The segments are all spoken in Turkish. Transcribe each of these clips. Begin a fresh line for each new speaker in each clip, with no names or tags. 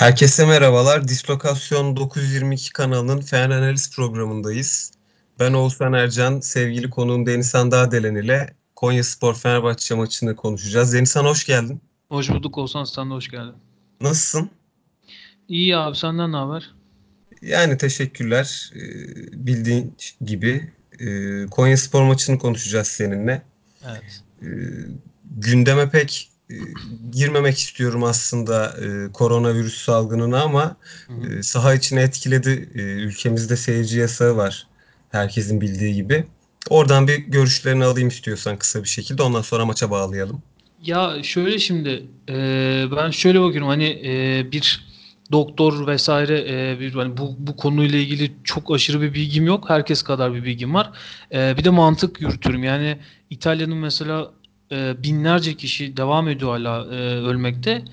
Herkese merhabalar. Dislokasyon 922 kanalının Fen Analiz programındayız. Ben Oğuzhan Ercan, sevgili konuğum Denizhan Dağdelen ile Konya Spor Fenerbahçe maçını konuşacağız. Denizhan hoş geldin.
Hoş bulduk Oğuzhan, sen de hoş geldin.
Nasılsın?
İyi abi, senden ne haber?
Yani teşekkürler. Ee, bildiğin gibi e, Konya Spor maçını konuşacağız seninle.
Evet.
Ee, gündeme pek girmemek istiyorum aslında e, koronavirüs salgınına ama e, saha içine etkiledi. E, ülkemizde seyirci yasağı var. Herkesin bildiği gibi. Oradan bir görüşlerini alayım istiyorsan kısa bir şekilde. Ondan sonra maça bağlayalım.
Ya şöyle şimdi, e, ben şöyle bakıyorum hani e, bir doktor vesaire e, bir hani bu bu konuyla ilgili çok aşırı bir bilgim yok. Herkes kadar bir bilgim var. E, bir de mantık yürütüyorum. Yani İtalya'nın mesela e, binlerce kişi devam ediyor hala e, ölmekte.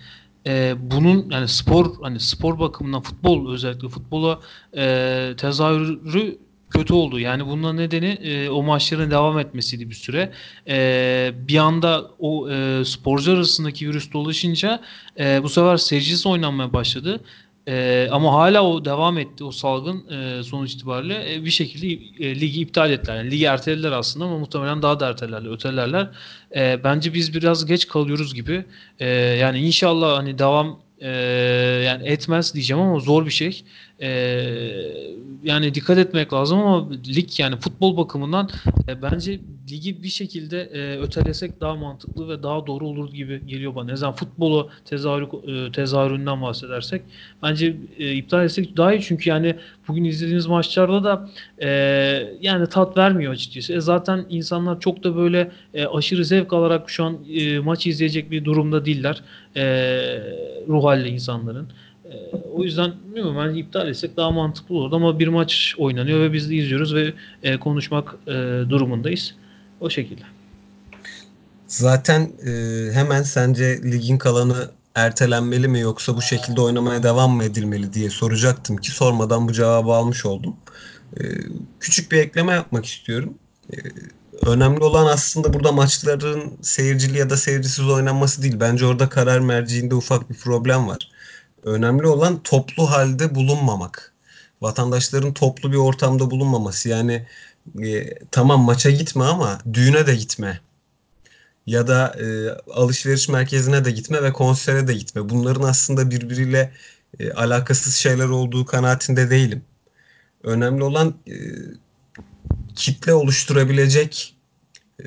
E, bunun yani spor hani spor bakımından futbol özellikle futbola e, tezahürü kötü oldu. Yani bunun nedeni e, o maçların devam etmesiydi bir süre. E, bir anda o e, sporcular arasındaki virüs dolaşınca e, bu sefer seyircisiz oynanmaya başladı. E, ama hala o devam etti o salgın e, sonuç itibariyle e, bir şekilde e, ligi iptal ettiler. Yani ligi ertelediler aslında ama muhtemelen daha da ertelerler, ötelerler. E, bence biz biraz geç kalıyoruz gibi. E, yani inşallah hani devam e, yani etmez diyeceğim ama zor bir şey. E, yani dikkat etmek lazım ama lig yani futbol bakımından e, bence ligi bir şekilde e, ötelesek daha mantıklı ve daha doğru olur gibi geliyor bana. Ne zaman futbolu tezahürü, e, tezahüründen bahsedersek bence e, iptal etsek daha iyi çünkü yani bugün izlediğiniz maçlarda da e, yani tat vermiyor açıkçası. E, zaten insanlar çok da böyle e, aşırı zevk alarak şu an e, maç izleyecek bir durumda değiller. E, ruh halli insanların. E, o yüzden bilmiyorum ben iptal etsek daha mantıklı olurdu ama bir maç oynanıyor ve biz de izliyoruz ve e, konuşmak e, durumundayız. O şekilde.
Zaten e, hemen sence ligin kalanı ertelenmeli mi yoksa bu şekilde oynamaya devam mı edilmeli diye soracaktım ki sormadan bu cevabı almış oldum. E, küçük bir ekleme yapmak istiyorum. E, önemli olan aslında burada maçların seyircili ya da seyircisiz oynanması değil. Bence orada karar merciinde ufak bir problem var. Önemli olan toplu halde bulunmamak. Vatandaşların toplu bir ortamda bulunmaması. Yani e, tamam maça gitme ama düğüne de gitme. Ya da e, alışveriş merkezine de gitme ve konsere de gitme. Bunların aslında birbiriyle e, alakasız şeyler olduğu kanaatinde değilim. Önemli olan e, kitle oluşturabilecek e,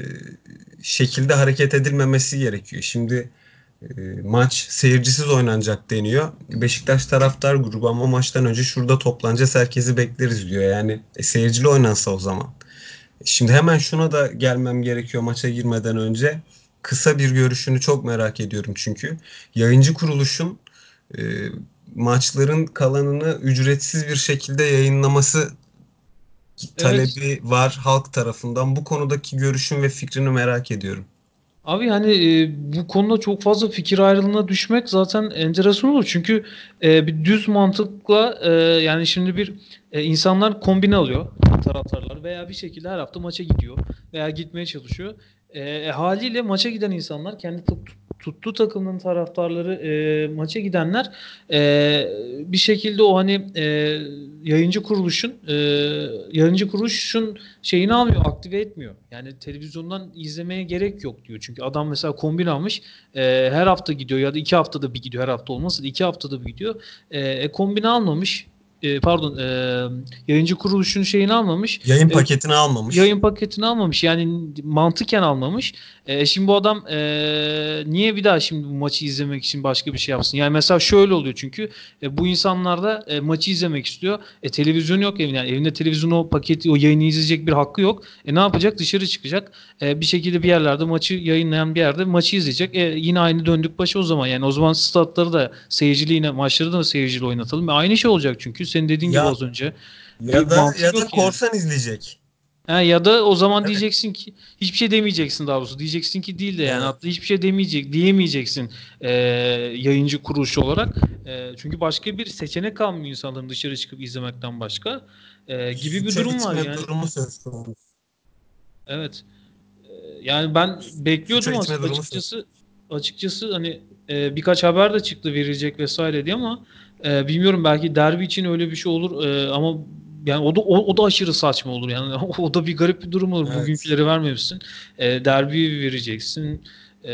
şekilde hareket edilmemesi gerekiyor. Şimdi e, maç seyircisiz oynanacak deniyor. Beşiktaş taraftar grubu ama maçtan önce şurada toplanacağız herkesi bekleriz diyor. Yani e, seyircili oynansa o zaman. Şimdi hemen şuna da gelmem gerekiyor maça girmeden önce. Kısa bir görüşünü çok merak ediyorum çünkü. Yayıncı kuruluşun e, maçların kalanını ücretsiz bir şekilde yayınlaması talebi evet. var halk tarafından. Bu konudaki görüşün ve fikrini merak ediyorum.
Abi yani e, bu konuda çok fazla fikir ayrılığına düşmek zaten enteresan olur. Çünkü e, bir düz mantıkla e, yani şimdi bir e, insanlar kombine alıyor taraftarlar veya bir şekilde her hafta maça gidiyor veya gitmeye çalışıyor. E, e haliyle maça giden insanlar kendi tuttuğu takımın taraftarları e, maça gidenler e, bir şekilde o hani e, yayıncı kuruluşun e, yayıncı kuruluşun şeyini almıyor, aktive etmiyor. Yani televizyondan izlemeye gerek yok diyor. Çünkü adam mesela kombin almış e, her hafta gidiyor ya da iki haftada bir gidiyor her hafta olmasa da iki haftada bir gidiyor. E, e kombin almamış e, pardon e, yayıncı kuruluşun şeyini almamış.
Yayın e, paketini almamış.
Yayın paketini almamış. Yani mantıken almamış. E, şimdi bu adam e, niye bir daha şimdi bu maçı izlemek için başka bir şey yapsın? Yani mesela şöyle oluyor çünkü e, bu insanlar da e, maçı izlemek istiyor. E, televizyon yok evinde. Yani evinde televizyon o paketi o yayını izleyecek bir hakkı yok. E, ne yapacak? Dışarı çıkacak. E, bir şekilde bir yerlerde maçı yayınlayan bir yerde maçı izleyecek. E, yine aynı döndük başı o zaman. Yani o zaman statları da seyircili yine maçları da seyircili oynatalım. E, aynı şey olacak çünkü senin dediğin ya, gibi az önce.
Ya da ya da korsan yani. izleyecek.
Ha, ya da o zaman evet. diyeceksin ki hiçbir şey demeyeceksin daha doğrusu. Diyeceksin ki değil de yani evet. hiçbir şey demeyecek diyemeyeceksin e, yayıncı kuruluş olarak. E, çünkü başka bir seçenek kalmıyor insanların dışarı çıkıp izlemekten başka. E, gibi bir durum var yani. Durumu söz konusu. Evet. E, yani ben bekliyordum aslında açıkçası. açıkçası hani e, birkaç haber de çıktı verilecek vesaire diye ama e, bilmiyorum belki derbi için öyle bir şey olur e, ama yani o da o, o da aşırı saçma olur yani o da bir garip bir durum olur.
Evet.
Bugünküleri vermemişsin. E, derbiyi vereceksin. E,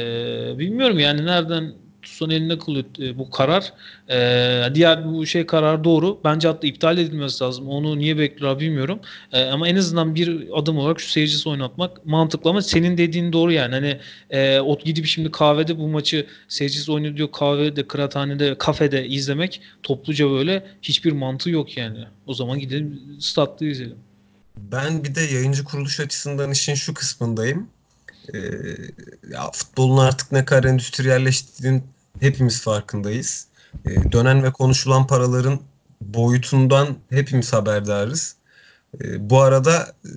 bilmiyorum yani nereden tutsan eline kalıyor e, bu karar. E, diğer bu şey karar doğru. Bence hatta iptal edilmesi lazım. Onu niye bekliyorlar bilmiyorum. E, ama en azından bir adım olarak şu seyircisi oynatmak mantıklı ama senin dediğin doğru yani. Hani e, o gidip şimdi kahvede bu maçı seyircisi oynuyor diyor kahvede, kıraathanede, kafede izlemek topluca böyle hiçbir mantığı yok yani. O zaman gidelim statta izleyelim.
Ben bir de yayıncı kuruluş açısından işin şu kısmındayım. Ee, ya futbolun artık ne kadar endüstriyelleştiğinin hepimiz farkındayız. Ee, dönen ve konuşulan paraların boyutundan hepimiz haberdarız. Ee, bu arada e,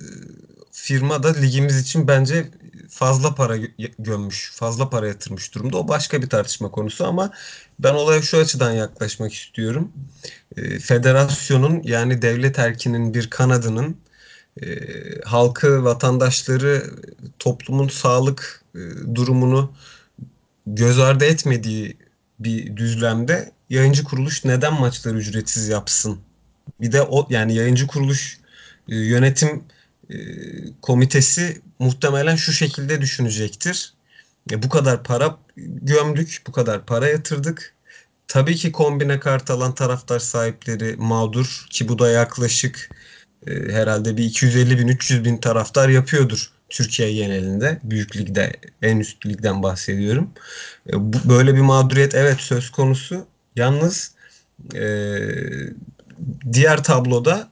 firma da ligimiz için bence fazla para gö- gömmüş, fazla para yatırmış durumda. O başka bir tartışma konusu ama ben olaya şu açıdan yaklaşmak istiyorum. Ee, federasyonun yani devlet erkinin bir kanadının e, halkı, vatandaşları, toplumun sağlık e, durumunu göz ardı etmediği bir düzlemde yayıncı kuruluş neden maçları ücretsiz yapsın? Bir de o yani yayıncı kuruluş e, yönetim e, komitesi muhtemelen şu şekilde düşünecektir. E, bu kadar para gömdük, bu kadar para yatırdık. Tabii ki kombine kart alan taraftar sahipleri mağdur ki bu da yaklaşık e, herhalde bir 250 bin 300 bin taraftar yapıyordur Türkiye genelinde. Büyük ligde en üst ligden bahsediyorum. E, bu, böyle bir mağduriyet evet söz konusu. Yalnız e, diğer tabloda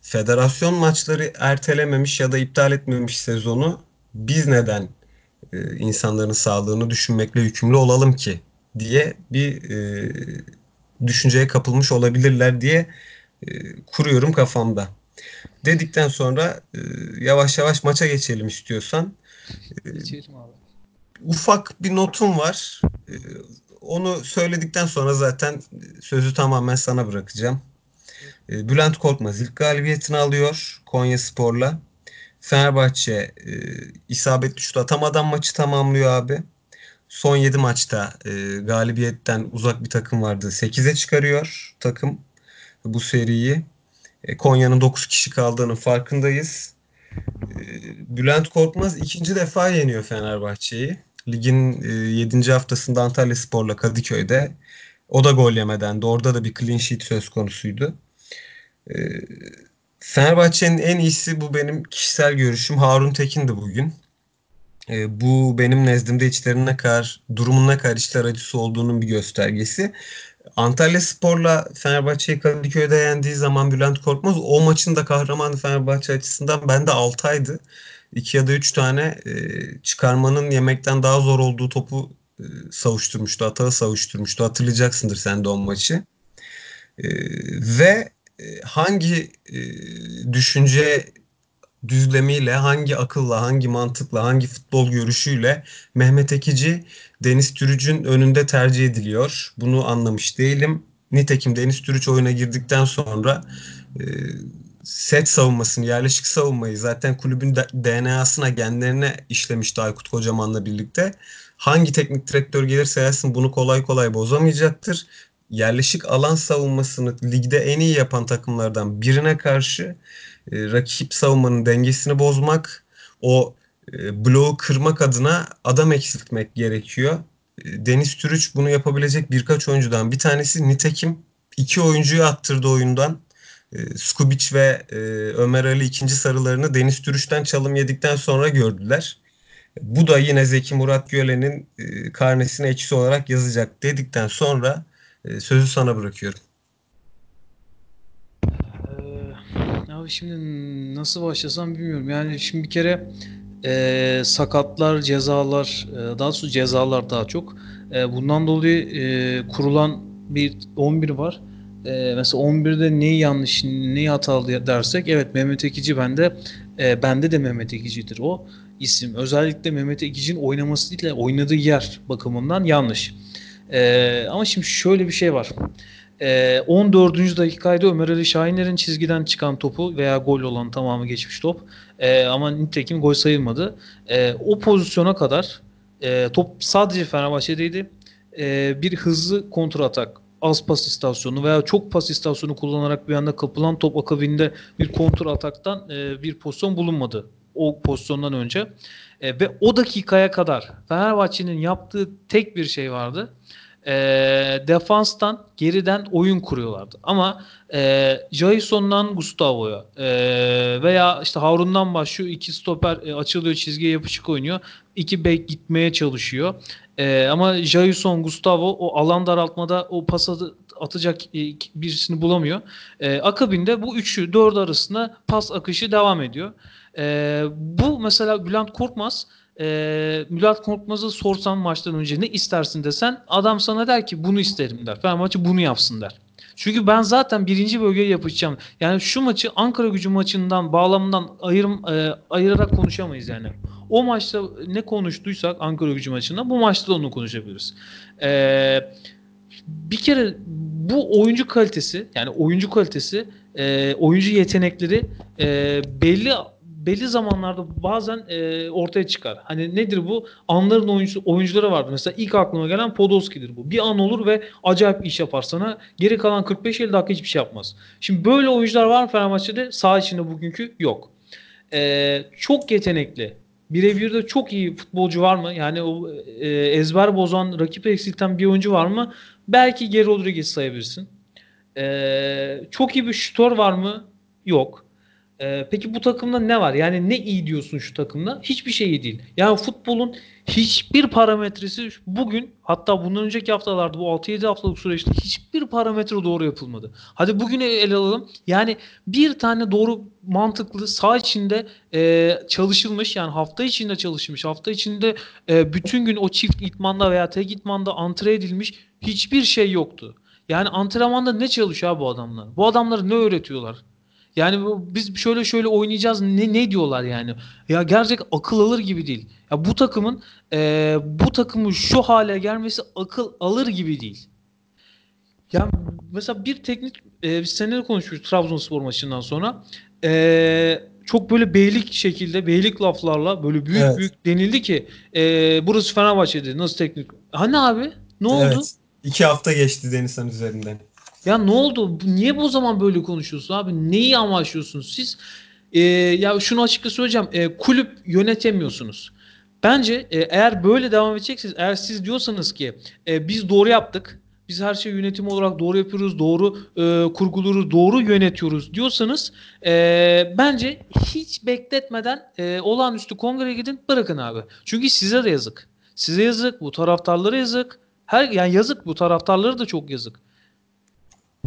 federasyon maçları ertelememiş ya da iptal etmemiş sezonu biz neden e, insanların sağlığını düşünmekle yükümlü olalım ki diye bir e, düşünceye kapılmış olabilirler diye e, kuruyorum kafamda. Dedikten sonra e, yavaş yavaş maça geçelim istiyorsan.
Geçelim abi.
Ufak bir notum var. E, onu söyledikten sonra zaten sözü tamamen sana bırakacağım. E, Bülent Korkmaz ilk galibiyetini alıyor Konya Spor'la. Fenerbahçe e, isabetli şut atamadan maçı tamamlıyor abi. Son 7 maçta e, galibiyetten uzak bir takım vardı. 8'e çıkarıyor takım bu seriyi. E, Konya'nın 9 kişi kaldığının farkındayız. E, Bülent Korkmaz ikinci defa yeniyor Fenerbahçe'yi. Ligin e, 7. haftasında Antalya Spor'la Kadıköy'de. O da gol yemeden de orada da bir clean sheet söz konusuydu. E, Fenerbahçe'nin en iyisi bu benim kişisel görüşüm Harun Tekin'di bugün. E, bu benim nezdimde içlerinin ne kadar, durumun ne kadar içler acısı olduğunun bir göstergesi. Antalya Spor'la Fenerbahçe'yi Kadıköy'de yendiği zaman Bülent Korkmaz o maçın da kahramanı Fenerbahçe açısından bende Altay'dı. 2 ya da 3 tane e, çıkarmanın yemekten daha zor olduğu topu e, savuşturmuştu. Atağı savuşturmuştu. Hatırlayacaksındır sen de o maçı. E, ve e, hangi e, düşünce düzlemiyle, hangi akılla, hangi mantıkla, hangi futbol görüşüyle Mehmet Ekici Deniz Türüç'ün önünde tercih ediliyor. Bunu anlamış değilim. Nitekim Deniz Türüç oyuna girdikten sonra e, set savunmasını, yerleşik savunmayı zaten kulübün DNA'sına, genlerine işlemişti Aykut Kocaman'la birlikte. Hangi teknik direktör gelirse gelsin bunu kolay kolay bozamayacaktır. Yerleşik alan savunmasını ligde en iyi yapan takımlardan birine karşı e, rakip savunmanın dengesini bozmak, o e, bloğu kırmak adına adam eksiltmek gerekiyor. E, Deniz Türüç bunu yapabilecek birkaç oyuncudan bir tanesi. Nitekim iki oyuncuyu attırdı oyundan. Skubic ve Ömer Ali ikinci sarılarını Deniz Türüç'ten çalım yedikten sonra gördüler. Bu da yine Zeki Murat Gölen'in karnesine eksi olarak yazacak dedikten sonra sözü sana bırakıyorum.
Ee, abi şimdi nasıl başlasam bilmiyorum. Yani şimdi bir kere e, sakatlar, cezalar, e, daha doğrusu cezalar daha çok. E, bundan dolayı e, kurulan bir 11 var. E, mesela 11'de neyi yanlış, neyi hatalı dersek evet Mehmet Ekici bende e, bende de Mehmet Ekici'dir o isim. Özellikle Mehmet Ekici'nin oynaması değil de oynadığı yer bakımından yanlış. E, ama şimdi şöyle bir şey var. E, 14. dakikayda Ömer Ali Şahiner'in çizgiden çıkan topu veya gol olan tamamı geçmiş top. E, ama nitekim gol sayılmadı. E, o pozisyona kadar E, top sadece Fenerbahçe'deydi. Bir hızlı kontratak az pas istasyonu veya çok pas istasyonu kullanarak bir anda kapılan top akabinde bir kontra ataktan e, bir pozisyon bulunmadı. O pozisyondan önce. Ve o dakikaya kadar Fenerbahçe'nin yaptığı tek bir şey vardı. E, defanstan geriden oyun kuruyorlardı. Ama e, Jason'dan Gustavo'ya e, veya işte Harun'dan başlıyor. iki stoper e, açılıyor çizgiye yapışık oynuyor. İki bek gitmeye çalışıyor. E, ama Jason, Gustavo o alan daraltmada o pas atacak birisini bulamıyor. E, akabinde bu üçü dört arasında pas akışı devam ediyor. E, bu mesela Bülent Korkmaz e, Bülent Korkmaz'ı sorsan maçtan önce ne istersin desen adam sana der ki bunu isterim der. Fenerbahçe bunu yapsın der. Çünkü ben zaten birinci bölgeye yapacağım. Yani şu maçı Ankara gücü maçından bağlamından ayırım, e, ayırarak konuşamayız yani. O maçta ne konuştuysak Ankara gücü maçında bu maçta da onu konuşabiliriz. Eee bir kere bu oyuncu kalitesi yani oyuncu kalitesi e, oyuncu yetenekleri e, belli belli zamanlarda bazen e, ortaya çıkar. Hani nedir bu? Anların oyuncu, oyuncuları vardır. Mesela ilk aklıma gelen Podolski'dir bu. Bir an olur ve acayip iş yapar sana. Geri kalan 45-50 dakika hiçbir şey yapmaz. Şimdi böyle oyuncular var mı Fenerbahçe'de? Sağ içinde bugünkü yok. E, çok yetenekli. Birebir de çok iyi futbolcu var mı? Yani o e, ezber bozan, rakip eksilten bir oyuncu var mı? Belki Geri Rodriguez sayabilirsin. E, çok iyi bir şutör var mı? Yok. Ee, peki bu takımda ne var? Yani ne iyi diyorsun şu takımda? Hiçbir şey iyi değil. Yani futbolun hiçbir parametresi bugün hatta bundan önceki haftalarda bu 6-7 haftalık süreçte hiçbir parametre doğru yapılmadı. Hadi bugün ele alalım. Yani bir tane doğru mantıklı sağ içinde e, çalışılmış yani hafta içinde çalışılmış hafta içinde e, bütün gün o çift itmanda veya tek itmanda antre edilmiş hiçbir şey yoktu. Yani antrenmanda ne çalışıyor bu adamlar? Bu adamları ne öğretiyorlar? Yani biz şöyle şöyle oynayacağız ne ne diyorlar yani. Ya gerçek akıl alır gibi değil. Ya bu takımın e, bu takımın şu hale gelmesi akıl alır gibi değil. Ya mesela bir teknik e, biz seninle konuşmuştuk Trabzonspor maçından sonra. E, çok böyle beylik şekilde beylik laflarla böyle büyük evet. büyük denildi ki e, burası Fenerbahçe'de nasıl teknik. Hani abi ne oldu? Evet.
İki hafta geçti Denizhan üzerinden.
Ya ne oldu? Niye bu zaman böyle konuşuyorsun abi? Neyi amaçlıyorsunuz siz? Ee, ya şunu açıkça söyleyeceğim. Ee, kulüp yönetemiyorsunuz. Bence e, eğer böyle devam edeceksiniz, eğer siz diyorsanız ki e, biz doğru yaptık, biz her şeyi yönetim olarak doğru yapıyoruz, doğru e, kurguluyoruz, doğru yönetiyoruz diyorsanız e, bence hiç bekletmeden e, olağanüstü kongreye gidin bırakın abi. Çünkü size de yazık. Size yazık, bu taraftarlara yazık. Her yani yazık bu taraftarlara da çok yazık.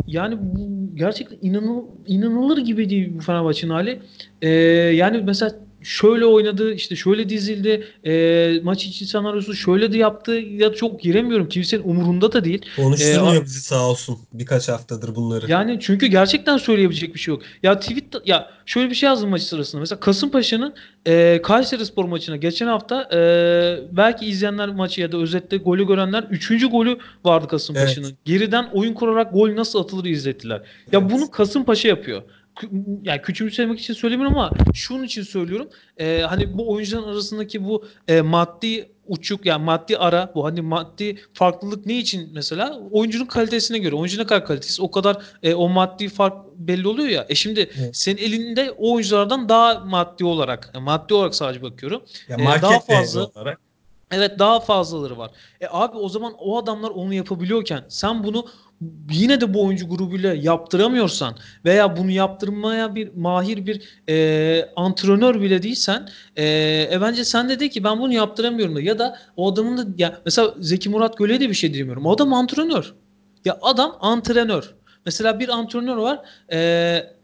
Yani bu gerçekten inanıl, inanılır gibi değil bu Fenerbahçe'nin hali. Ee, yani mesela şöyle oynadı, işte şöyle dizildi, e, maç içi senaryosu şöyle de yaptı ya çok giremiyorum. Kimsenin umurunda da değil.
Konuşturmuyor ee, bizi sağ olsun birkaç haftadır bunları.
Yani çünkü gerçekten söyleyebilecek bir şey yok. Ya tweet ya şöyle bir şey yazdım maç sırasında. Mesela Kasımpaşa'nın e, Kayseri Spor maçına geçen hafta e, belki izleyenler maçı ya da özetle golü görenler 3. golü vardı Kasımpaşa'nın. Evet. Geriden oyun kurarak gol nasıl atılır izlettiler. Ya evet. bunu Kasımpaşa yapıyor yani küçümsemek için söylemiyorum ama şunun için söylüyorum. E, hani bu oyuncuların arasındaki bu e, maddi uçuk yani maddi ara bu hani maddi farklılık ne için mesela oyuncunun kalitesine göre oyuncu ne kadar kalitesi o kadar e, o maddi fark belli oluyor ya. E şimdi evet. senin elinde o oyunculardan daha maddi olarak yani maddi olarak sadece bakıyorum.
Ya e, daha fazla olarak
Evet daha fazlaları var. E abi o zaman o adamlar onu yapabiliyorken sen bunu yine de bu oyuncu grubuyla yaptıramıyorsan veya bunu yaptırmaya bir mahir bir e, antrenör bile değilsen e, e bence sen de de ki ben bunu yaptıramıyorum da ya da o adamın da ya mesela Zeki Murat Göle'ye de bir şey diyemiyorum. O adam antrenör. Ya adam antrenör. Mesela bir antrenör var. Eee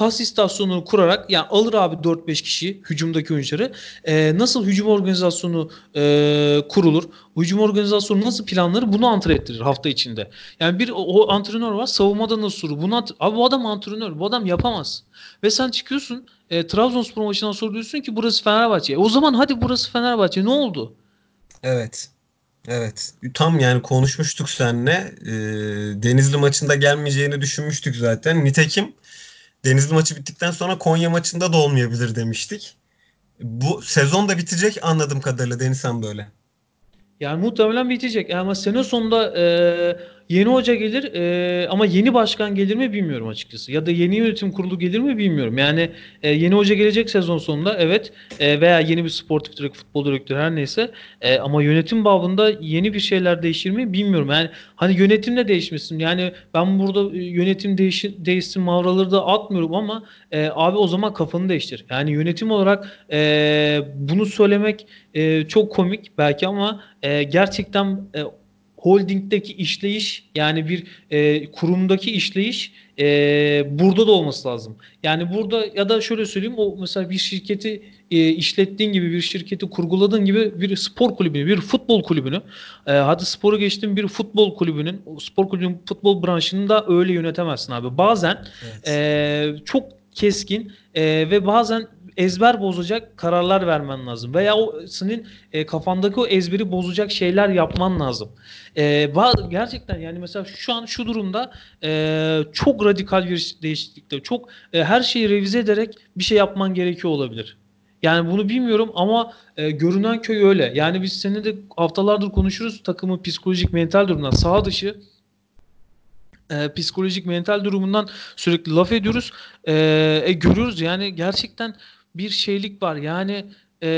pas istasyonunu kurarak yani alır abi 4-5 kişi hücumdaki oyuncuları e, nasıl hücum organizasyonu e, kurulur hücum organizasyonu nasıl planları bunu antren ettirir hafta içinde. Yani bir o antrenör var savunmada nasıl sorur bunu abi bu adam antrenör bu adam yapamaz ve sen çıkıyorsun e, Trabzonspor maçından sonra diyorsun ki burası Fenerbahçe. E, o zaman hadi burası Fenerbahçe ne oldu?
Evet. Evet. Tam yani konuşmuştuk seninle. E, Denizli maçında gelmeyeceğini düşünmüştük zaten. Nitekim Denizli maçı bittikten sonra Konya maçında da olmayabilir demiştik. Bu sezon da bitecek anladığım kadarıyla Denizhan böyle.
Yani muhtemelen bitecek. Ama sene sonunda e, yeni hoca gelir e, ama yeni başkan gelir mi bilmiyorum açıkçası. Ya da yeni yönetim kurulu gelir mi bilmiyorum. Yani e, yeni hoca gelecek sezon sonunda evet e, veya yeni bir sportif direktör, futbol direktörü her neyse e, ama yönetim babında yeni bir şeyler değişir mi bilmiyorum. Yani hani yönetim de değişmesin. Yani ben burada e, yönetim değişir, değişsin mavraları da atmıyorum ama e, abi o zaman kafanı değiştir. Yani yönetim olarak e, bunu söylemek e, çok komik belki ama e, gerçekten e, holdingdeki işleyiş yani bir e, kurumdaki işleyiş e, burada da olması lazım. Yani burada ya da şöyle söyleyeyim o mesela bir şirketi e, işlettiğin gibi bir şirketi kurguladığın gibi bir spor kulübünü, bir futbol kulübünü e, hadi sporu geçtim bir futbol kulübünün, spor kulübünün futbol branşını da öyle yönetemezsin abi. Bazen
Evet.
e, çok keskin e, ve bazen ezber bozacak kararlar vermen lazım. Veya o senin e, kafandaki o ezberi bozacak şeyler yapman lazım. E, gerçekten yani mesela şu an şu durumda e, çok radikal bir değişiklikte, çok e, her şeyi revize ederek bir şey yapman gerekiyor olabilir. Yani bunu bilmiyorum ama e, görünen köy öyle. Yani biz seninle de haftalardır konuşuruz takımın psikolojik mental durumundan. Sağ dışı e, psikolojik mental durumundan sürekli laf ediyoruz. E, e, görüyoruz yani gerçekten bir şeylik var. Yani e,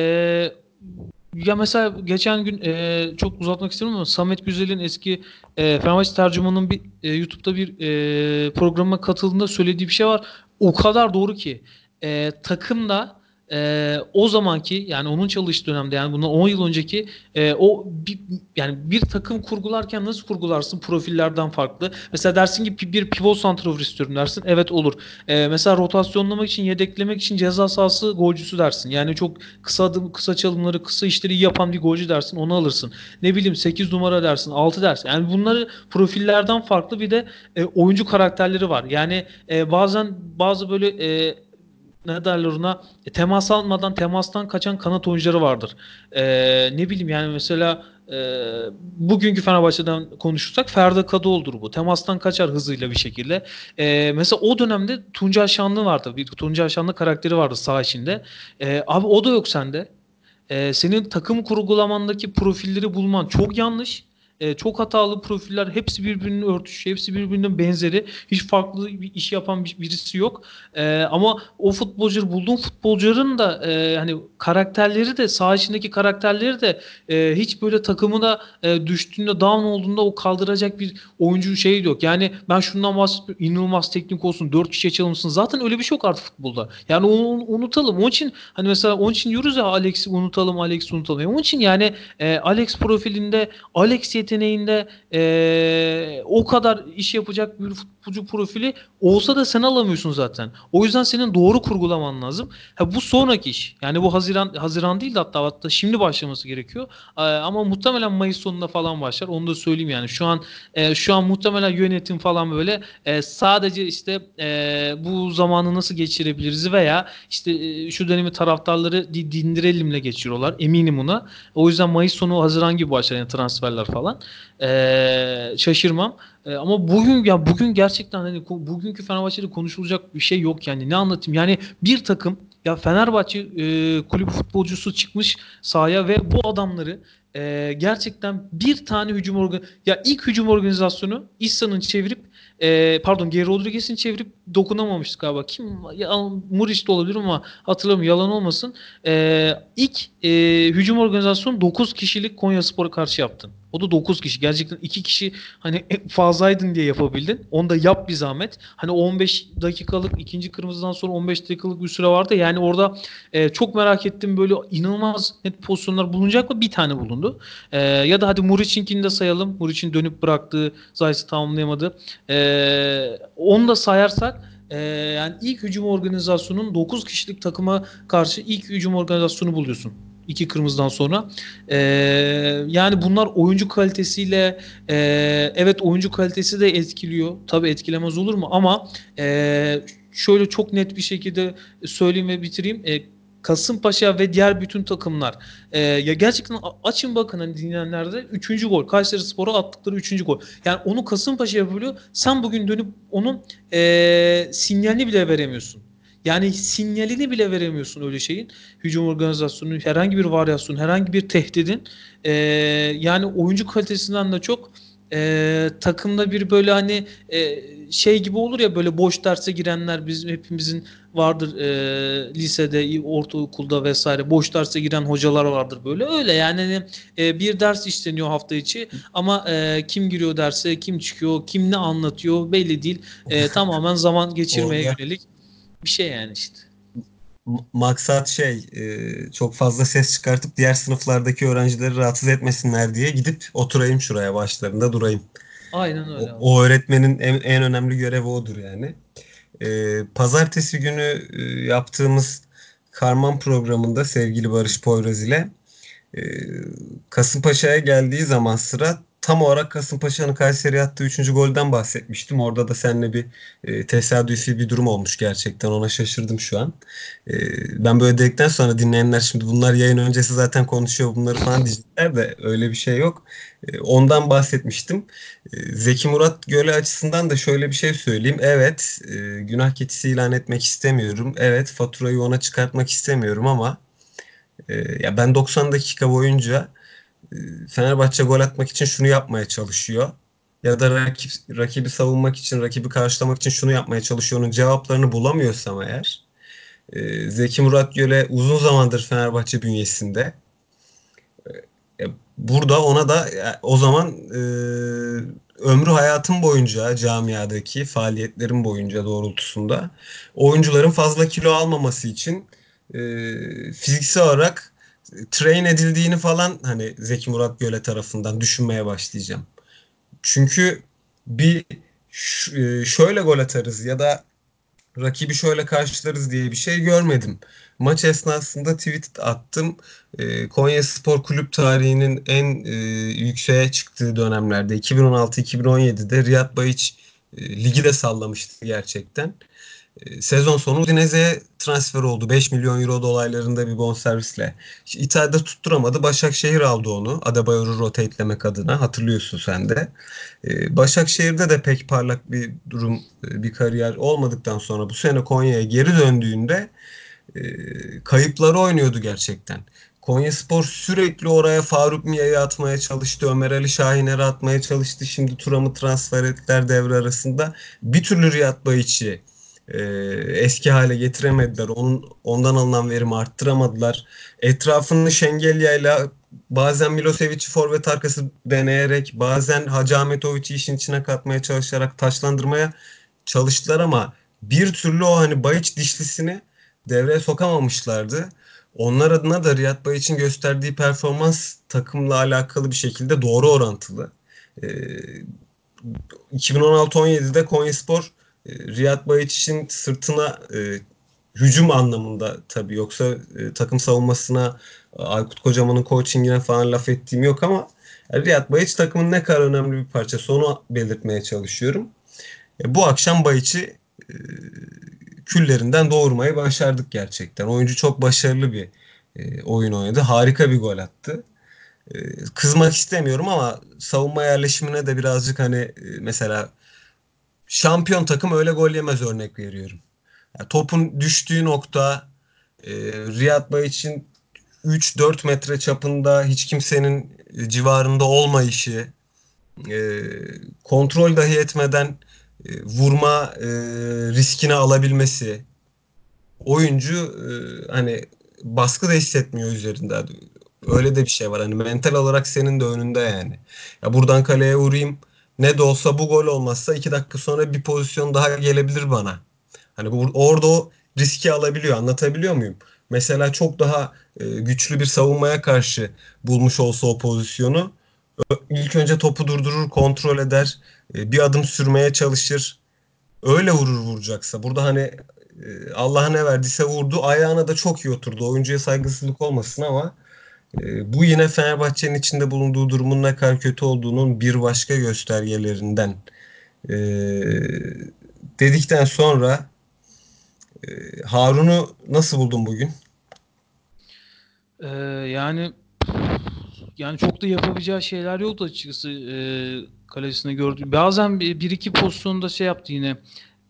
ya mesela geçen gün e, çok uzatmak istemiyorum ama Samet Güzel'in eski e, Fenerbahçe tercümanının bir e, YouTube'da bir e, programa katıldığında söylediği bir şey var. O kadar doğru ki e, takımda e, o zamanki yani onun çalıştığı dönemde yani bundan 10 yıl önceki e, o bir, yani bir takım kurgularken nasıl kurgularsın profillerden farklı. Mesela dersin ki bir pivot santrafor istiyorum dersin. Evet olur. E, mesela rotasyonlamak için yedeklemek için ceza sahası golcüsü dersin. Yani çok kısa adım, kısa çalımları, kısa işleri yapan bir golcü dersin. Onu alırsın. Ne bileyim 8 numara dersin, 6 dersin. Yani bunları profillerden farklı bir de e, oyuncu karakterleri var. Yani e, bazen bazı böyle e, ne derler ona e, temas almadan temastan kaçan kanat oyuncuları vardır. E, ne bileyim yani mesela e, bugünkü Fenerbahçe'den konuşursak Ferdi Kadıoğlu'dur bu. Temastan kaçar hızıyla bir şekilde. E, mesela o dönemde Tuncay Şanlı vardı. Bir Tuncay Şanlı karakteri vardı sağ içinde. E, abi o da yok sende. E, senin takım kurgulamandaki profilleri bulman çok yanlış. E, çok hatalı profiller. Hepsi birbirinin örtüşü. Hepsi birbirinin benzeri. Hiç farklı bir iş yapan bir, birisi yok. E, ama o futbolcu bulduğun futbolcuların da e, hani karakterleri de saha içindeki karakterleri de e, hiç böyle takımına e, düştüğünde down olduğunda o kaldıracak bir oyuncu şeyi yok. Yani ben şundan bahsetmiyorum. İnanılmaz teknik olsun. Dört kişiye çalımsın. Zaten öyle bir şey yok artık futbolda. Yani onu unutalım. Onun için hani mesela onun için diyoruz ya Alex'i unutalım, Alex'i unutalım. Yani onun için yani e, Alex profilinde, Alex yeteneğinde e, o kadar iş yapacak bir futbolcu profili olsa da sen alamıyorsun zaten. O yüzden senin doğru kurgulaman lazım. Ha, bu sonraki iş. Yani bu Haziran Haziran değil de hatta hatta şimdi başlaması gerekiyor. E, ama muhtemelen Mayıs sonunda falan başlar. Onu da söyleyeyim yani. Şu an e, şu an muhtemelen yönetim falan böyle e, sadece işte e, bu zamanı nasıl geçirebiliriz veya işte e, şu dönemi taraftarları di- dindirelimle geçiriyorlar. Eminim ona. O yüzden Mayıs sonu Haziran gibi başlar yani transferler falan. E, şaşırmam. E, ama bugün ya bugün gerçekten hani bugünkü Fenerbahçe'de konuşulacak bir şey yok yani. Ne anlatayım? Yani bir takım ya Fenerbahçe e, kulübü futbolcusu çıkmış sahaya ve bu adamları e, gerçekten bir tane hücum organ ya ilk hücum organizasyonu İhsan'ın çevirip e, pardon Geri Rodriguez'in çevirip dokunamamıştık galiba. Kim? Ya, Muriç de olabilir ama hatırlamıyorum. Yalan olmasın. E, ilk e, hücum organizasyonu 9 kişilik Konyaspor'a karşı yaptın. O da 9 kişi. Gerçekten 2 kişi hani fazlaydın diye yapabildin. Onu da yap bir zahmet. Hani 15 dakikalık ikinci kırmızıdan sonra 15 dakikalık bir süre vardı. Yani orada e, çok merak ettim böyle inanılmaz net pozisyonlar bulunacak mı? Bir tane bulundu. E, ya da hadi Muriç'inkini de sayalım. Muriç'in dönüp bıraktığı Zayt'ı tamamlayamadı. E, onu da sayarsak e, yani ilk hücum organizasyonun 9 kişilik takıma karşı ilk hücum organizasyonu buluyorsun. İki kırmızıdan sonra. E, yani bunlar oyuncu kalitesiyle e, evet oyuncu kalitesi de etkiliyor. Tabii etkilemez olur mu? Ama e, şöyle çok net bir şekilde söyleyeyim ve bitireyim. E, Kasımpaşa ve diğer bütün takımlar e, ya gerçekten açın bakın hani dinleyenlerde 3. gol. Kayserispor'a attıkları 3. gol. Yani onu Kasımpaşa yapıyor. Sen bugün dönüp onun e, sinyalini bile veremiyorsun. Yani sinyalini bile veremiyorsun öyle şeyin. Hücum organizasyonu, herhangi bir varyasyon, herhangi bir tehdidin e, yani oyuncu kalitesinden de çok e, takımda bir böyle hani e, şey gibi olur ya böyle boş derse girenler bizim hepimizin vardır e, lisede, ortaokulda vesaire boş derse giren hocalar vardır böyle. Öyle yani e, bir ders işleniyor hafta içi ama e, kim giriyor derse, kim çıkıyor, kim ne anlatıyor belli değil. E, tamamen zaman geçirmeye yönelik bir şey yani işte.
maksat şey e, çok fazla ses çıkartıp diğer sınıflardaki öğrencileri rahatsız etmesinler diye gidip oturayım şuraya başlarında durayım.
Aynen
O,
öyle abi.
o öğretmenin en, en önemli görevi odur yani. E, pazartesi günü e, yaptığımız Karman programında sevgili Barış Poyraz ile Kasımpaşa'ya geldiği zaman sıra tam olarak Kasımpaşa'nın Kayseri'ye attığı 3. golden bahsetmiştim. Orada da seninle bir e, tesadüfi bir durum olmuş gerçekten. Ona şaşırdım şu an. E, ben böyle dedikten sonra dinleyenler şimdi bunlar yayın öncesi zaten konuşuyor bunları falan diyecekler de öyle bir şey yok. E, ondan bahsetmiştim. E, Zeki Murat Göle açısından da şöyle bir şey söyleyeyim. Evet, e, günah keçisi ilan etmek istemiyorum. Evet, faturayı ona çıkartmak istemiyorum ama e, ya ben 90 dakika boyunca Fenerbahçe gol atmak için şunu yapmaya çalışıyor. Ya da rakip, rakibi savunmak için, rakibi karşılamak için şunu yapmaya çalışıyor. Onun cevaplarını bulamıyorsam eğer e, Zeki Murat Göle uzun zamandır Fenerbahçe bünyesinde. E, burada ona da e, o zaman e, ömrü hayatım boyunca camiadaki faaliyetlerim boyunca doğrultusunda oyuncuların fazla kilo almaması için e, fiziksel olarak train edildiğini falan hani Zeki Murat Göle tarafından düşünmeye başlayacağım. Çünkü bir e, şöyle gol atarız ya da rakibi şöyle karşılarız diye bir şey görmedim. Maç esnasında tweet attım. E, Konyaspor kulüp tarihinin en e, yükseğe çıktığı dönemlerde 2016-2017'de Riyad Bayiç e, ligi de sallamıştı gerçekten. E, sezon sonu Udinese'ye transfer oldu. 5 milyon euro dolaylarında bir bonservisle. İşte İtalya'da tutturamadı. Başakşehir aldı onu. Adebayor'u rotatelemek adına. Hatırlıyorsun sen de. E, Başakşehir'de de pek parlak bir durum, e, bir kariyer olmadıktan sonra bu sene Konya'ya geri döndüğünde e, kayıpları oynuyordu gerçekten. Konyaspor sürekli oraya Faruk Miya'yı atmaya çalıştı. Ömer Ali Şahiner'i atmaya çalıştı. Şimdi Turam'ı transfer ettiler devre arasında. Bir türlü Riyad Bayiç'i e, eski hale getiremediler. Onun ondan alınan verimi arttıramadılar. Etrafını Şengelya'yla bazen Milosevic'i forvet arkası deneyerek bazen Hacı Ahmetoviç'i işin içine katmaya çalışarak taçlandırmaya çalıştılar ama bir türlü o hani Bayiç dişlisini devreye sokamamışlardı. Onlar adına da Riyad Bayiç'in gösterdiği performans takımla alakalı bir şekilde doğru orantılı. Ee, 2016-17'de Konyaspor Riyad Bayiç'in sırtına e, hücum anlamında tabii yoksa e, takım savunmasına Aykut Kocaman'ın coachingine falan laf ettiğim yok ama Riyad Bayiç takımın ne kadar önemli bir parçası onu belirtmeye çalışıyorum. E, bu akşam Bayiç'i e, küllerinden doğurmayı başardık gerçekten. Oyuncu çok başarılı bir e, oyun oynadı. Harika bir gol attı. E, kızmak istemiyorum ama savunma yerleşimine de birazcık hani e, mesela şampiyon takım öyle gol yemez örnek veriyorum. Yani topun düştüğü nokta e, Riyad Bayiç'in 3-4 metre çapında hiç kimsenin civarında olmayışı, e, kontrol dahi etmeden e, vurma e, riskini alabilmesi, oyuncu e, hani baskı da hissetmiyor üzerinde. Öyle de bir şey var. Hani mental olarak senin de önünde yani. Ya buradan kaleye vurayım. Ne de olsa bu gol olmazsa iki dakika sonra bir pozisyon daha gelebilir bana. Hani bu, orada o riski alabiliyor. Anlatabiliyor muyum? Mesela çok daha e, güçlü bir savunmaya karşı bulmuş olsa o pozisyonu ilk önce topu durdurur, kontrol eder, e, bir adım sürmeye çalışır. Öyle vurur vuracaksa. Burada hani e, Allah ne verdiyse vurdu. Ayağına da çok iyi oturdu. Oyuncuya saygısızlık olmasın ama bu yine Fenerbahçe'nin içinde bulunduğu durumun ne kadar kötü olduğunun bir başka göstergelerinden. E, dedikten sonra e, Harun'u nasıl buldun bugün?
Ee, yani yani çok da yapabileceği şeyler yoktu açıkçası e, kalesine gördüm. Bazen bir, bir iki pozisyonda şey yaptı yine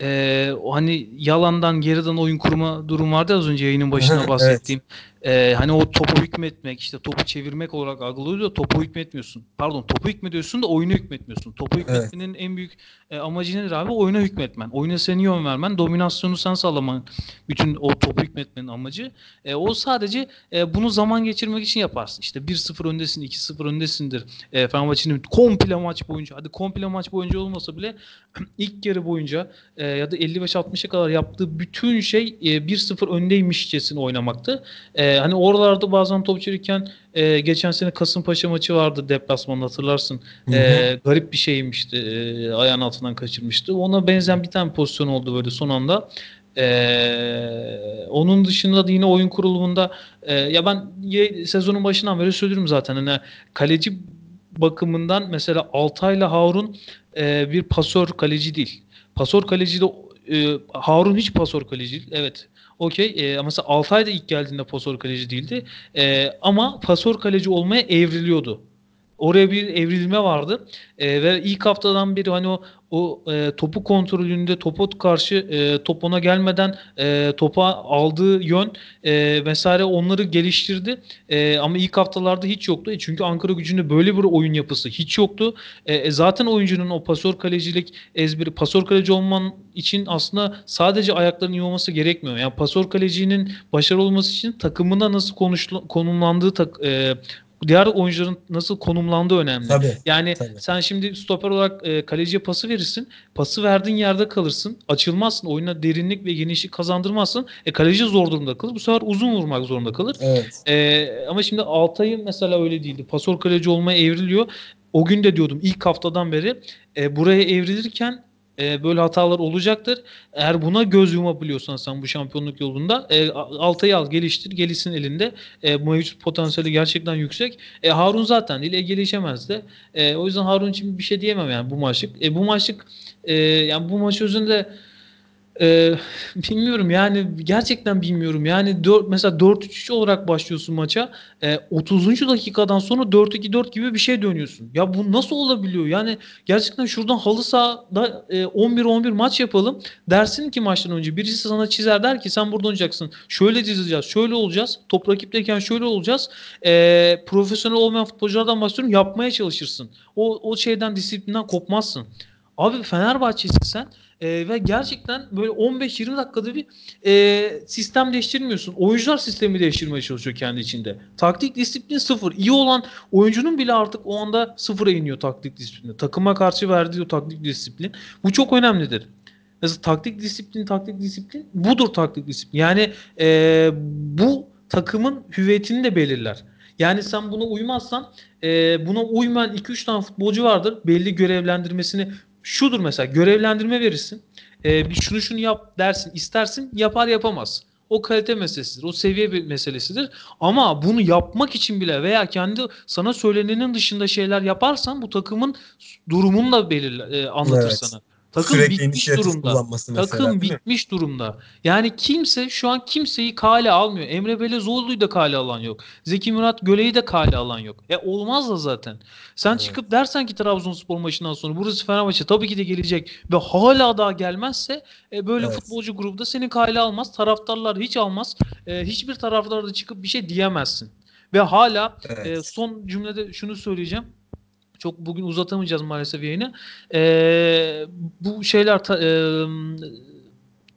e, hani yalandan geriden oyun kurma durum vardı az önce yayının başına bahsettiğim. Evet. E, hani o topu hükmetmek işte topu çevirmek olarak algılıyor. Topu hükmetmiyorsun. Pardon topu hükmediyorsun da oyunu hükmetmiyorsun. Topu hükmetmenin evet. en büyük e, amacı nedir abi? Oyuna hükmetmen. Oyuna seni yön vermen. Dominasyonu sen sağlaman. Bütün o topu hükmetmenin amacı. E, o sadece e, bunu zaman geçirmek için yaparsın. İşte 1-0 öndesin, 2-0 öndesindir. E, Fenerbahçe'nin komple maç boyunca hadi komple maç boyunca olmasa bile ilk yarı boyunca e, ya da 55-60'a kadar yaptığı bütün şey e, 1-0 öndeymişçesine oynamaktı. E, hani oralarda bazen top çevirirken e, geçen sene Kasımpaşa maçı vardı deplasmanda hatırlarsın. E, garip bir şeymişti. E, ayağın altından kaçırmıştı. Ona benzeyen bir tane pozisyon oldu böyle son anda. Ee, onun dışında da yine oyun kurulumunda e, ya ben sezonun başından beri söylüyorum zaten hani kaleci bakımından mesela Altay'la Harun e, bir pasör kaleci değil. Pasör kaleci de e, Harun hiç pasör kaleci değil. Evet. Okey. E, mesela Altay da ilk geldiğinde pasör kaleci değildi. E, ama pasör kaleci olmaya evriliyordu. Oraya bir evrilme vardı. E, ve ilk haftadan beri hani o o e, topu kontrolünde topa karşı e, top ona gelmeden e, topa aldığı yön e, vesaire onları geliştirdi. E, ama ilk haftalarda hiç yoktu. E, çünkü Ankara gücünde böyle bir oyun yapısı hiç yoktu. E, e, zaten oyuncunun o pasör kalecilik ezberi, pasör kaleci olman için aslında sadece ayaklarının iyi olması gerekmiyor. Yani pasör kalecinin başarılı olması için takımına nasıl konuşlu, konumlandığı tak, e, diğer oyuncuların nasıl konumlandığı önemli.
Tabii,
yani
tabii.
sen şimdi stoper olarak e, kaleciye pası verirsin. Pası verdiğin yerde kalırsın. Açılmazsın. Oyuna derinlik ve genişlik kazandırmazsın. E, kaleci zor durumda kalır. Bu sefer uzun vurmak zorunda kalır.
Evet.
E, ama şimdi Altay'ın mesela öyle değildi. Pasör kaleci olmaya evriliyor. O gün de diyordum ilk haftadan beri e, buraya evrilirken e, böyle hatalar olacaktır. Eğer buna göz yumabiliyorsan sen bu şampiyonluk yolunda e, Altay'ı al geliştir. Gelis'in elinde. E, mevcut potansiyeli gerçekten yüksek. E, Harun zaten değil. E, gelişemez de. E, o yüzden Harun için bir şey diyemem yani bu maçlık. E, bu maçlık e, yani bu maç özünde ee, bilmiyorum yani gerçekten bilmiyorum. Yani 4, mesela 4-3-3 olarak başlıyorsun maça. E, 30. dakikadan sonra 4-2-4 gibi bir şey dönüyorsun. Ya bu nasıl olabiliyor? Yani gerçekten şuradan halı sahada e, 11-11 maç yapalım. Dersin ki maçtan önce birisi sana çizer der ki sen burada oynayacaksın. Şöyle dizeceğiz, şöyle olacağız. Top rakipteyken şöyle olacağız. E, profesyonel olmayan futbolculardan bahsediyorum. Yapmaya çalışırsın. O, o şeyden disiplinden kopmazsın. Abi Fenerbahçe'sin sen e, ve gerçekten böyle 15-20 dakikada bir e, sistem değiştirmiyorsun. Oyuncular sistemi değiştirmeye çalışıyor kendi içinde. Taktik disiplin sıfır. İyi olan oyuncunun bile artık o anda sıfıra iniyor taktik disiplini. Takıma karşı verdiği o taktik disiplin. Bu çok önemlidir. Mesela taktik disiplin, taktik disiplin budur taktik disiplin. Yani e, bu takımın hüviyetini de belirler. Yani sen buna uymazsan e, buna uymayan 2-3 tane futbolcu vardır. Belli görevlendirmesini şudur mesela görevlendirme verirsin. E, bir şunu şunu yap dersin istersin yapar yapamaz. O kalite meselesidir. O seviye bir meselesidir. Ama bunu yapmak için bile veya kendi sana söylenenin dışında şeyler yaparsan bu takımın durumunu da belirler, e, anlatır evet. sana. Takım
Sürekli
bitmiş durumda.
Mesela,
Takım bitmiş durumda. Yani kimse şu an kimseyi kale almıyor. Emre Belezoğlu'yu da kale alan yok. Zeki Murat Göle'yi de kale alan yok. E olmaz da zaten. Sen evet. çıkıp dersen ki Trabzonspor maçından sonra burası Fenerbahçe tabii ki de gelecek ve hala daha gelmezse e, böyle evet. futbolcu grubu da seni kale almaz. Taraftarlar hiç almaz. E, hiçbir taraftar da çıkıp bir şey diyemezsin. Ve hala evet. e, son cümlede şunu söyleyeceğim çok bugün uzatamayacağız maalesef yayını. E, bu şeyler ta, e,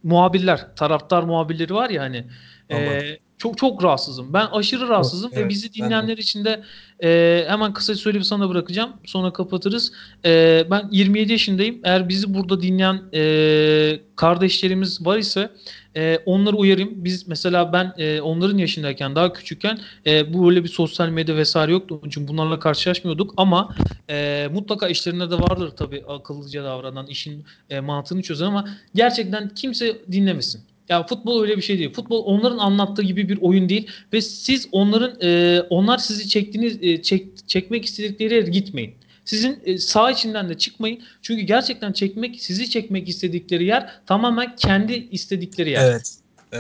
muhabirler, taraftar muhabirleri var ya hani. E, çok çok rahatsızım. Ben aşırı rahatsızım evet, ve bizi dinleyenler için de e, hemen kısa söyleyip sana bırakacağım. Sonra kapatırız. E, ben 27 yaşındayım. Eğer bizi burada dinleyen e, kardeşlerimiz var ise e, onları uyarayım. Biz mesela ben e, onların yaşındayken daha küçükken e, bu böyle bir sosyal medya vesaire yoktu. Onun için bunlarla karşılaşmıyorduk ama e, mutlaka işlerinde de vardır tabii akıllıca davranan işin e, mantığını çözen ama gerçekten kimse dinlemesin. Ya futbol öyle bir şey değil. Futbol onların anlattığı gibi bir oyun değil ve siz onların e, onlar sizi çektiğiniz e, çek, çekmek istedikleri yere gitmeyin. Sizin e, sağ içinden de çıkmayın. Çünkü gerçekten çekmek sizi çekmek istedikleri yer tamamen kendi istedikleri yer.
Evet.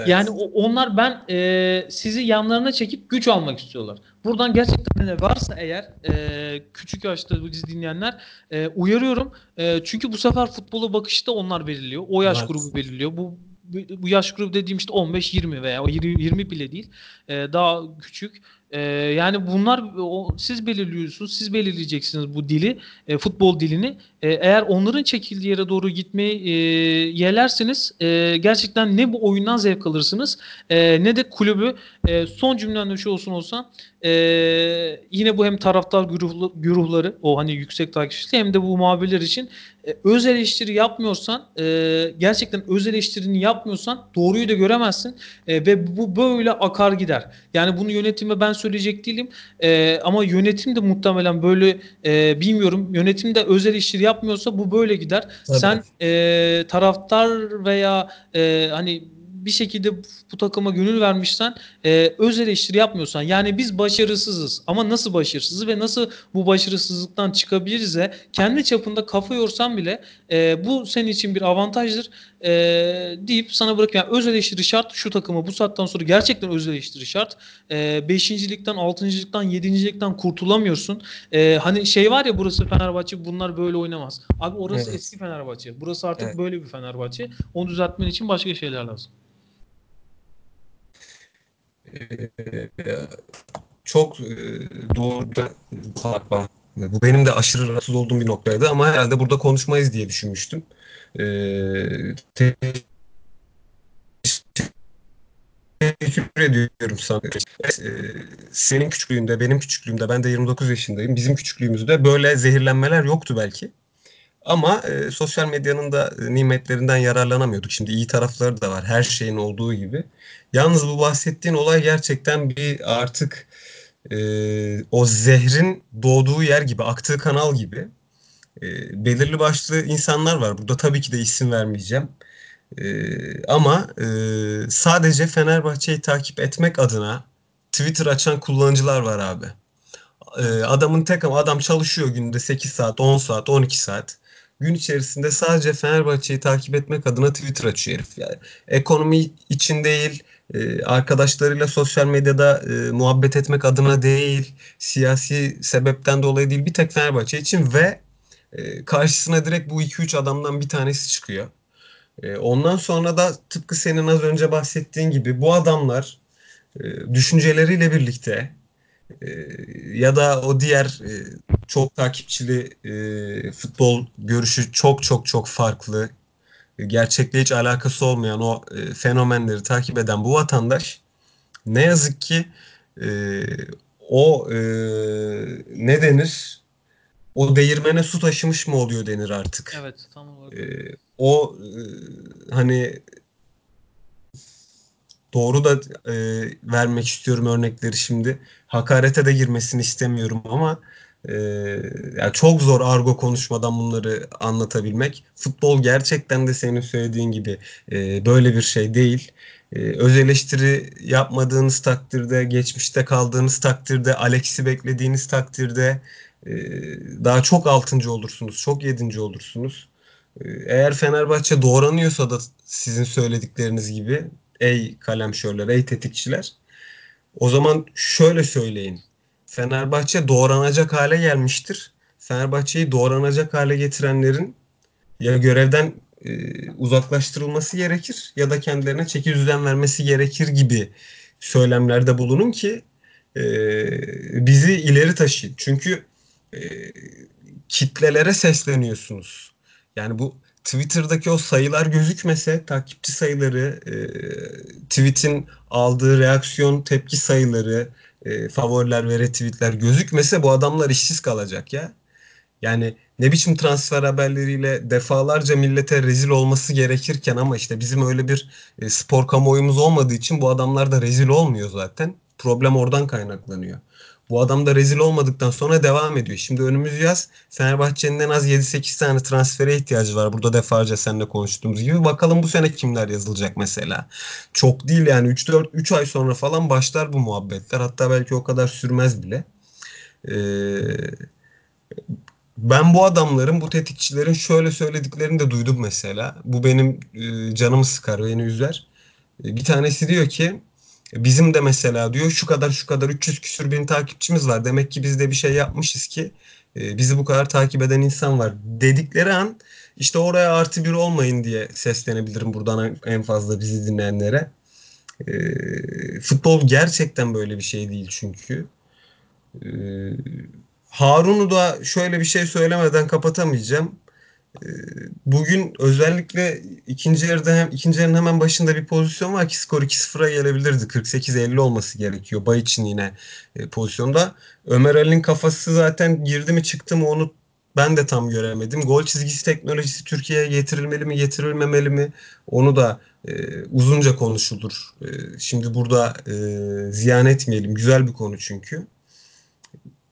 Yani
Evet.
o- onlar ben e, sizi yanlarına çekip güç almak istiyorlar. Buradan gerçekten de varsa eğer e, küçük yaşta bu dizi dinleyenler e, uyarıyorum. E, çünkü bu sefer futbola bakışı da onlar belirliyor. O yaş
Evet.
grubu belirliyor. Bu bu yaş grubu dediğim işte 15-20 veya o 20, 20 bile değil. E, daha küçük. E, yani bunlar o, siz belirliyorsunuz. Siz belirleyeceksiniz bu dili, e, futbol dilini. E, eğer onların çekildiği yere doğru gitmeyi e, yeğlerseniz e, gerçekten ne bu oyundan zevk alırsınız e, ne de kulübü e, son cümlemde şu olsun olsa e, yine bu hem taraftar güruhları o hani yüksek takipçisi hem de bu muhabirler için e, öz eleştiri yapmıyorsan e, gerçekten öz eleştirini yapmıyorsan doğruyu da göremezsin E, ve bu böyle akar gider. Yani bunu yönetime ben söyleyecek değilim E, ama yönetim de muhtemelen böyle e, bilmiyorum yönetim de öz eleştiri yapmıyorsa bu böyle gider.
Tabii.
Sen e, taraftar veya e, hani bir şekilde bu takıma gönül vermişsen e, öz eleştiri yapmıyorsan yani biz başarısızız ama nasıl başarısızız ve nasıl bu başarısızlıktan çıkabiliriz kendi çapında kafa yorsan bile e, bu senin için bir avantajdır e, deyip sana bırakıyorum. Yani öz eleştiri şart şu takıma bu saatten sonra gerçekten öz eleştiri şart. E, beşincilikten, altıncılıktan, yedincilikten kurtulamıyorsun. E, hani şey var ya burası Fenerbahçe bunlar böyle oynamaz. Abi orası
Evet.
eski Fenerbahçe. Burası artık
Evet.
böyle bir Fenerbahçe. Onu düzeltmen için başka şeyler lazım.
Ee, çok e, doğru fark. Bu benim de aşırı rahatsız olduğum bir noktaydı ama herhalde burada konuşmayız diye düşünmüştüm. Ee, teşekkür ediyorum sana. Evet, e, senin küçüklüğünde, benim küçüklüğümde, ben de 29 yaşındayım. Bizim küçüklüğümüzde böyle zehirlenmeler yoktu belki. Ama e, sosyal medyanın da e, nimetlerinden yararlanamıyorduk. Şimdi iyi tarafları da var her şeyin olduğu gibi. Yalnız bu bahsettiğin olay gerçekten bir artık e, o zehrin doğduğu yer gibi, aktığı kanal gibi. E, belirli başlı insanlar var. Burada tabii ki de isim vermeyeceğim. E, ama e, sadece Fenerbahçe'yi takip etmek adına Twitter açan kullanıcılar var abi. E, adamın tek adam çalışıyor günde 8 saat, 10 saat, 12 saat. Gün içerisinde sadece Fenerbahçe'yi takip etmek adına Twitter açıyor herif. Yani ekonomi için değil, e, arkadaşlarıyla sosyal medyada e, muhabbet etmek adına değil, siyasi sebepten dolayı değil, bir tek Fenerbahçe için ve e, karşısına direkt bu iki üç adamdan bir tanesi çıkıyor. E, ondan sonra da tıpkı senin az önce bahsettiğin gibi bu adamlar düşünceleriyle birlikte e, ya da o diğer e, çok takipçili e, futbol görüşü çok çok çok farklı, e, gerçekle hiç alakası olmayan o e, fenomenleri takip eden bu vatandaş ne yazık ki e, o e, ne denir? O değirmene su taşımış mı oluyor denir artık.
Evet, tam olarak
E, o e, hani Doğru da e, vermek istiyorum örnekleri şimdi. Hakarete de girmesini istemiyorum ama e, ya çok zor argo konuşmadan bunları anlatabilmek. Futbol gerçekten de senin söylediğin gibi e, böyle bir şey değil. E, öz eleştiri yapmadığınız takdirde, geçmişte kaldığınız takdirde, Alex'i beklediğiniz takdirde e, daha çok altıncı olursunuz, çok yedinci olursunuz. E, Eğer Fenerbahçe doğranıyorsa da sizin söyledikleriniz gibi ey kalemşörler, ey tetikçiler. O zaman şöyle söyleyin. Fenerbahçe doğranacak hale gelmiştir. Fenerbahçe'yi doğranacak hale getirenlerin ya görevden e, uzaklaştırılması gerekir ya da kendilerine çeki düzen vermesi gerekir gibi söylemlerde bulunun ki e, bizi ileri taşıyın. Çünkü e, kitlelere sesleniyorsunuz. Yani bu Twitter'daki o sayılar gözükmese takipçi sayıları, e, tweet'in aldığı reaksiyon, tepki sayıları, e, favoriler ve retweetler gözükmese bu adamlar işsiz kalacak ya. Yani ne biçim transfer haberleriyle defalarca millete rezil olması gerekirken ama işte bizim öyle bir e, spor kamuoyumuz olmadığı için bu adamlar da rezil olmuyor zaten. Problem oradan kaynaklanıyor. Bu adam da rezil olmadıktan sonra devam ediyor. Şimdi önümüz yaz. Fenerbahçe'nin en az 7-8 tane transfere ihtiyacı var. Burada defalarca seninle konuştuğumuz gibi. Bakalım bu sene kimler yazılacak mesela. Çok değil yani 3-4 3 ay sonra falan başlar bu muhabbetler. Hatta belki o kadar sürmez bile. Ee, ben bu adamların, bu tetikçilerin şöyle söylediklerini de duydum mesela. Bu benim e, canımı sıkar, beni üzer. Bir tanesi diyor ki bizim de mesela diyor şu kadar şu kadar 300 küsür bin takipçimiz var. Demek ki biz de bir şey yapmışız ki e, bizi bu kadar takip eden insan var dedikleri an işte oraya artı bir olmayın diye seslenebilirim buradan en fazla bizi dinleyenlere. E, futbol gerçekten böyle bir şey değil çünkü. E, Harun'u da şöyle bir şey söylemeden kapatamayacağım. Ee, bugün özellikle ikinci yarıda hem ikinci yarının hemen başında bir pozisyon var ki skor 2-0'a gelebilirdi. 48-50 olması gerekiyor. Bay için yine e, pozisyonda. Ömer Ali'nin kafası zaten girdi mi çıktı mı onu ben de tam göremedim. Gol çizgisi teknolojisi Türkiye'ye getirilmeli mi getirilmemeli mi onu da e, uzunca konuşulur. E, şimdi burada e, ziyan etmeyelim. Güzel bir konu çünkü.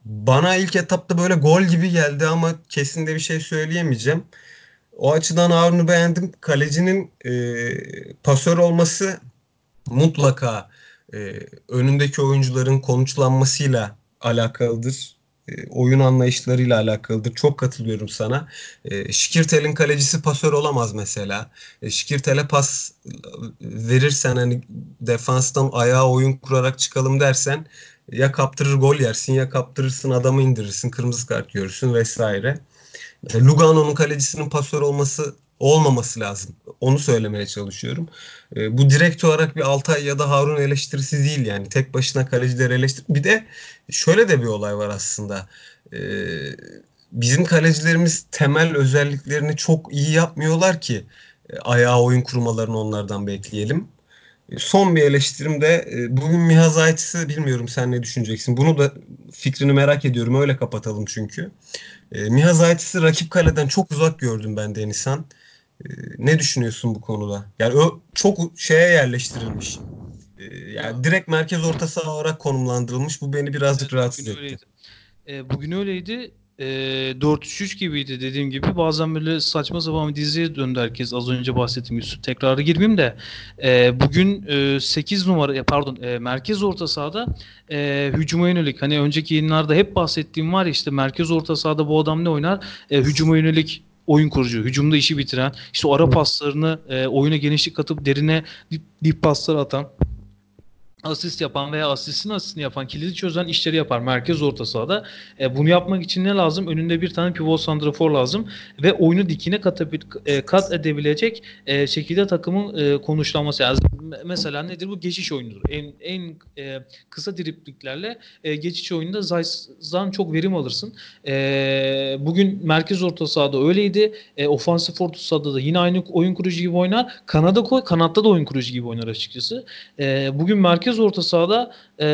Bana ilk etapta böyle gol gibi geldi ama kesin de bir şey söyleyemeyeceğim. O açıdan Harun'u beğendim. Kalecinin e, pasör olması mutlaka e, önündeki oyuncuların konuşlanmasıyla alakalıdır. E, oyun anlayışlarıyla alakalıdır. Çok katılıyorum sana. E, Şikirtel'in kalecisi pasör olamaz mesela. E, Şikirtel'e pas verirsen hani defanstan ayağa oyun kurarak çıkalım dersen ya kaptırır gol yersin ya kaptırırsın adamı indirirsin kırmızı kart görürsün vesaire. Lugano'nun kalecisinin pasör olması olmaması lazım. Onu söylemeye çalışıyorum. E, bu direkt olarak bir Altay ya da Harun eleştirisi değil yani. Tek başına kalecileri eleştir. Bir de şöyle de bir olay var aslında. E, bizim kalecilerimiz temel özelliklerini çok iyi yapmıyorlar ki e, ayağa oyun kurmalarını onlardan bekleyelim. Son bir eleştirim de e, bugün Miha Zayt'sı bilmiyorum sen ne düşüneceksin. Bunu da fikrini merak ediyorum. Öyle kapatalım çünkü. E, Miha Zayt'sı rakip kaleden çok uzak gördüm ben Denizhan. E, ne düşünüyorsun bu konuda? Yani o çok şeye yerleştirilmiş. Yani direkt merkez orta saha olarak konumlandırılmış. Bu beni birazcık
Evet,
rahatsız
bugün
etti.
öyleydi. E, bugün öyleydi. E, 4-3-3 gibiydi dediğim gibi. Bazen böyle saçma sapan bir diziye döndü herkes. Az önce bahsettiğim gibi tekrarı girmeyeyim de. E, bugün e, 8 numara ya pardon e, merkez orta sahada e, hücuma yönelik. Hani önceki yayınlarda hep bahsettiğim var ya işte merkez orta sahada bu adam ne oynar? E, hücuma yönelik oyun kurucu, hücumda işi bitiren, işte ara paslarını e, oyuna genişlik katıp derine dip, dip paslar atan asist yapan veya asistin asistini yapan, kilidi çözen işleri yapar merkez orta sahada. E, bunu yapmak için ne lazım? Önünde bir tane pivot santrafor lazım ve oyunu dikine katabil, e, kat edebilecek e, şekilde takımın e, konuşlanması lazım. Mesela nedir bu? Geçiş oyunudur. En en e, kısa dripliklerle e, geçiş oyununda Zayt'dan çok verim alırsın. E, bugün merkez orta sahada öyleydi. E, ofansif orta sahada da yine aynı oyun kurucu gibi oynar. Kanada koy, kanatta da oyun kurucu gibi oynar açıkçası. E, bugün merkez orta sahada e,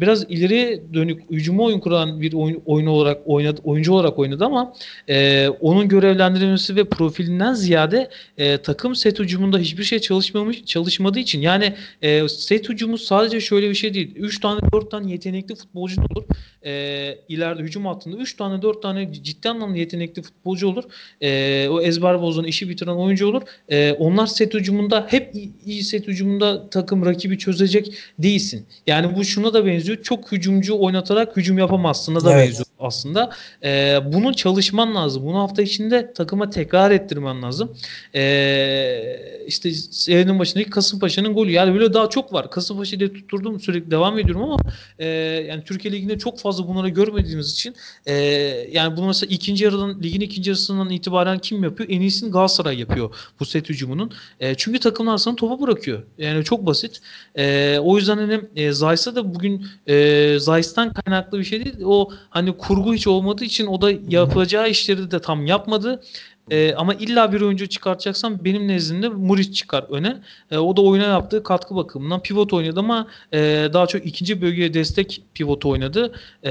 biraz ileri dönük hücuma oyun kuran bir oyun, oyun olarak oynadı, oyuncu olarak oynadı ama e, onun görevlendirilmesi ve profilinden ziyade e, takım set hücumunda hiçbir şey çalışmamış çalışmadığı için yani e, set hücumu sadece şöyle bir şey değil. 3 tane 4 tane yetenekli futbolcu olur. E, ileride hücum hattında 3 tane 4 tane ciddi anlamda yetenekli futbolcu olur. E, o ezber bozan işi bitiren oyuncu olur. E, onlar set hücumunda hep iyi, iyi set hücumunda takım rakibi çözecek değilsin. Yani bu şuna da benziyor. Çok hücumcu oynatarak hücum yapamazsın da
Evet.
benziyor aslında. Ee, bunu çalışman lazım. Bunu hafta içinde takıma tekrar ettirmen lazım. Ee, işte serinin başındaki Kasımpaşa'nın golü. Yani böyle daha çok var. Kasımpaşa ile tutturdum sürekli devam ediyorum ama e, yani Türkiye Ligi'nde çok fazla bunları görmediğimiz için e, yani bunu mesela ikinci yarıdan ligin ikinci yarısından itibaren kim yapıyor? En iyisini Galatasaray yapıyor bu set hücumunun. E, çünkü takımlar sana topu bırakıyor. Yani çok basit. E, o yüzden hani e, Zayt'sa da bugün e, Zayt'tan kaynaklı bir şey değil. O hani kurgu hiç olmadığı için o da yapacağı işleri de tam yapmadı. E, ama illa bir oyuncu çıkartacaksam benim nezdimde Muric çıkar öne. E, o da oyuna yaptığı katkı bakımından pivot oynadı ama e, daha çok ikinci bölgeye destek pivot oynadı. E,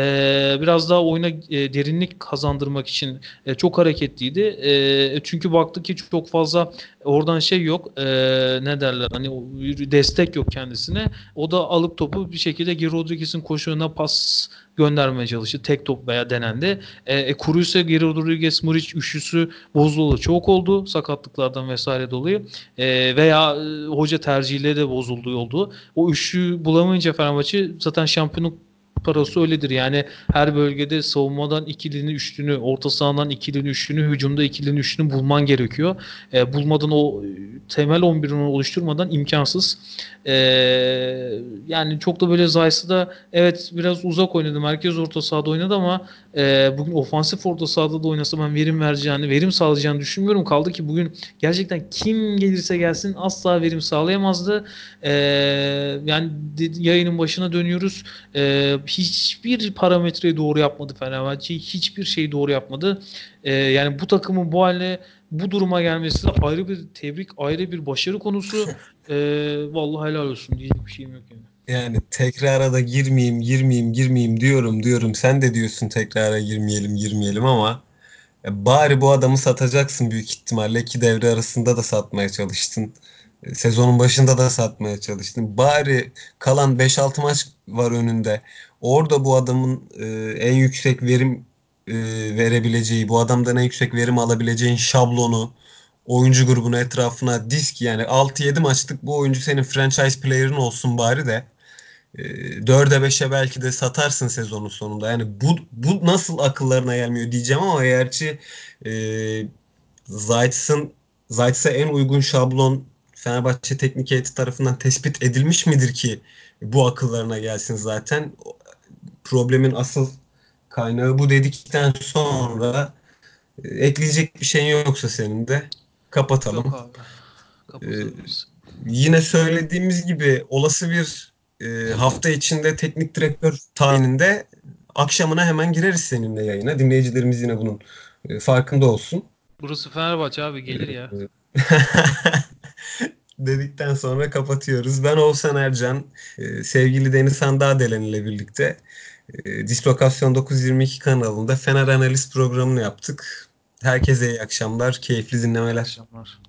biraz daha oyuna e, derinlik kazandırmak için e, çok hareketliydi. E, çünkü baktı ki çok fazla oradan şey yok. E, ne derler hani destek yok kendisine. O da alıp topu bir şekilde Rodriguez'in koşuğuna pas göndermeye çalıştı. Tek top veya denendi. E, e Kuruysa Geri Rodriguez Muric üçlüsü bozuldu. Çok oldu sakatlıklardan vesaire dolayı. E, veya e, hoca tercihiyle de bozulduğu oldu. O üçlü bulamayınca Fenerbahçe zaten şampiyonluk parası öyledir. Yani her bölgede savunmadan ikilini, üçlünü, orta sahadan ikilini, üçlünü, hücumda ikilini, üçlünü bulman gerekiyor. E, bulmadan o temel 11'ini oluşturmadan imkansız. E, yani çok da böyle Zayt'sı da evet biraz uzak oynadı. Merkez orta sahada oynadı ama e, bugün ofansif orta sahada da oynasa ben verim vereceğini, verim sağlayacağını düşünmüyorum. Kaldı ki bugün gerçekten kim gelirse gelsin asla verim sağlayamazdı. E, yani yayının başına dönüyoruz. E, hiçbir parametreyi doğru yapmadı Fenerbahçe. Hiçbir şeyi doğru yapmadı. E, yani bu takımın bu haline bu duruma gelmesi de ayrı bir tebrik, ayrı bir başarı konusu. E, vallahi helal olsun diyecek bir şeyim yok yani.
Yani tekrara da girmeyeyim, girmeyeyim, girmeyeyim diyorum diyorum. Sen de diyorsun tekrara girmeyelim, girmeyelim ama e, bari bu adamı satacaksın büyük ihtimalle. İki devre arasında da satmaya çalıştın. E, Sezonun başında da satmaya çalıştın. Bari kalan beş altı maç var önünde. Orada bu adamın e, en yüksek verim e, verebileceği, bu adamdan en yüksek verim alabileceğin şablonu, oyuncu grubunu etrafına disk yani altı yedi maçlık bu oyuncu senin franchise player'ın olsun bari de e, 4'e 5'e belki de satarsın sezonun sonunda. Yani bu, bu nasıl akıllarına gelmiyor diyeceğim ama gerçi e, Zayt'sın Zayt'sa en uygun şablon Fenerbahçe teknik heyeti tarafından tespit edilmiş midir ki bu akıllarına gelsin zaten. Problemin asıl kaynağı bu dedikten sonra ekleyecek bir şeyin yoksa senin de
Yok
kapatalım.
abi.
E,
Kapatalım biz.
yine söylediğimiz gibi olası bir e, hafta içinde teknik direktör tayininde akşamına hemen gireriz seninle yayına. Dinleyicilerimiz yine bunun e, farkında olsun.
Burası Fenerbahçe abi gelir ya.
E, dedikten sonra kapatıyoruz. Ben Oğuzhan Ercan, e, sevgili Deniz Handadelen ile birlikte e, Dislokasyon 922 kanalında Fener Analiz programını yaptık. Herkese iyi akşamlar, keyifli
İyi
dinlemeler.
akşamlar.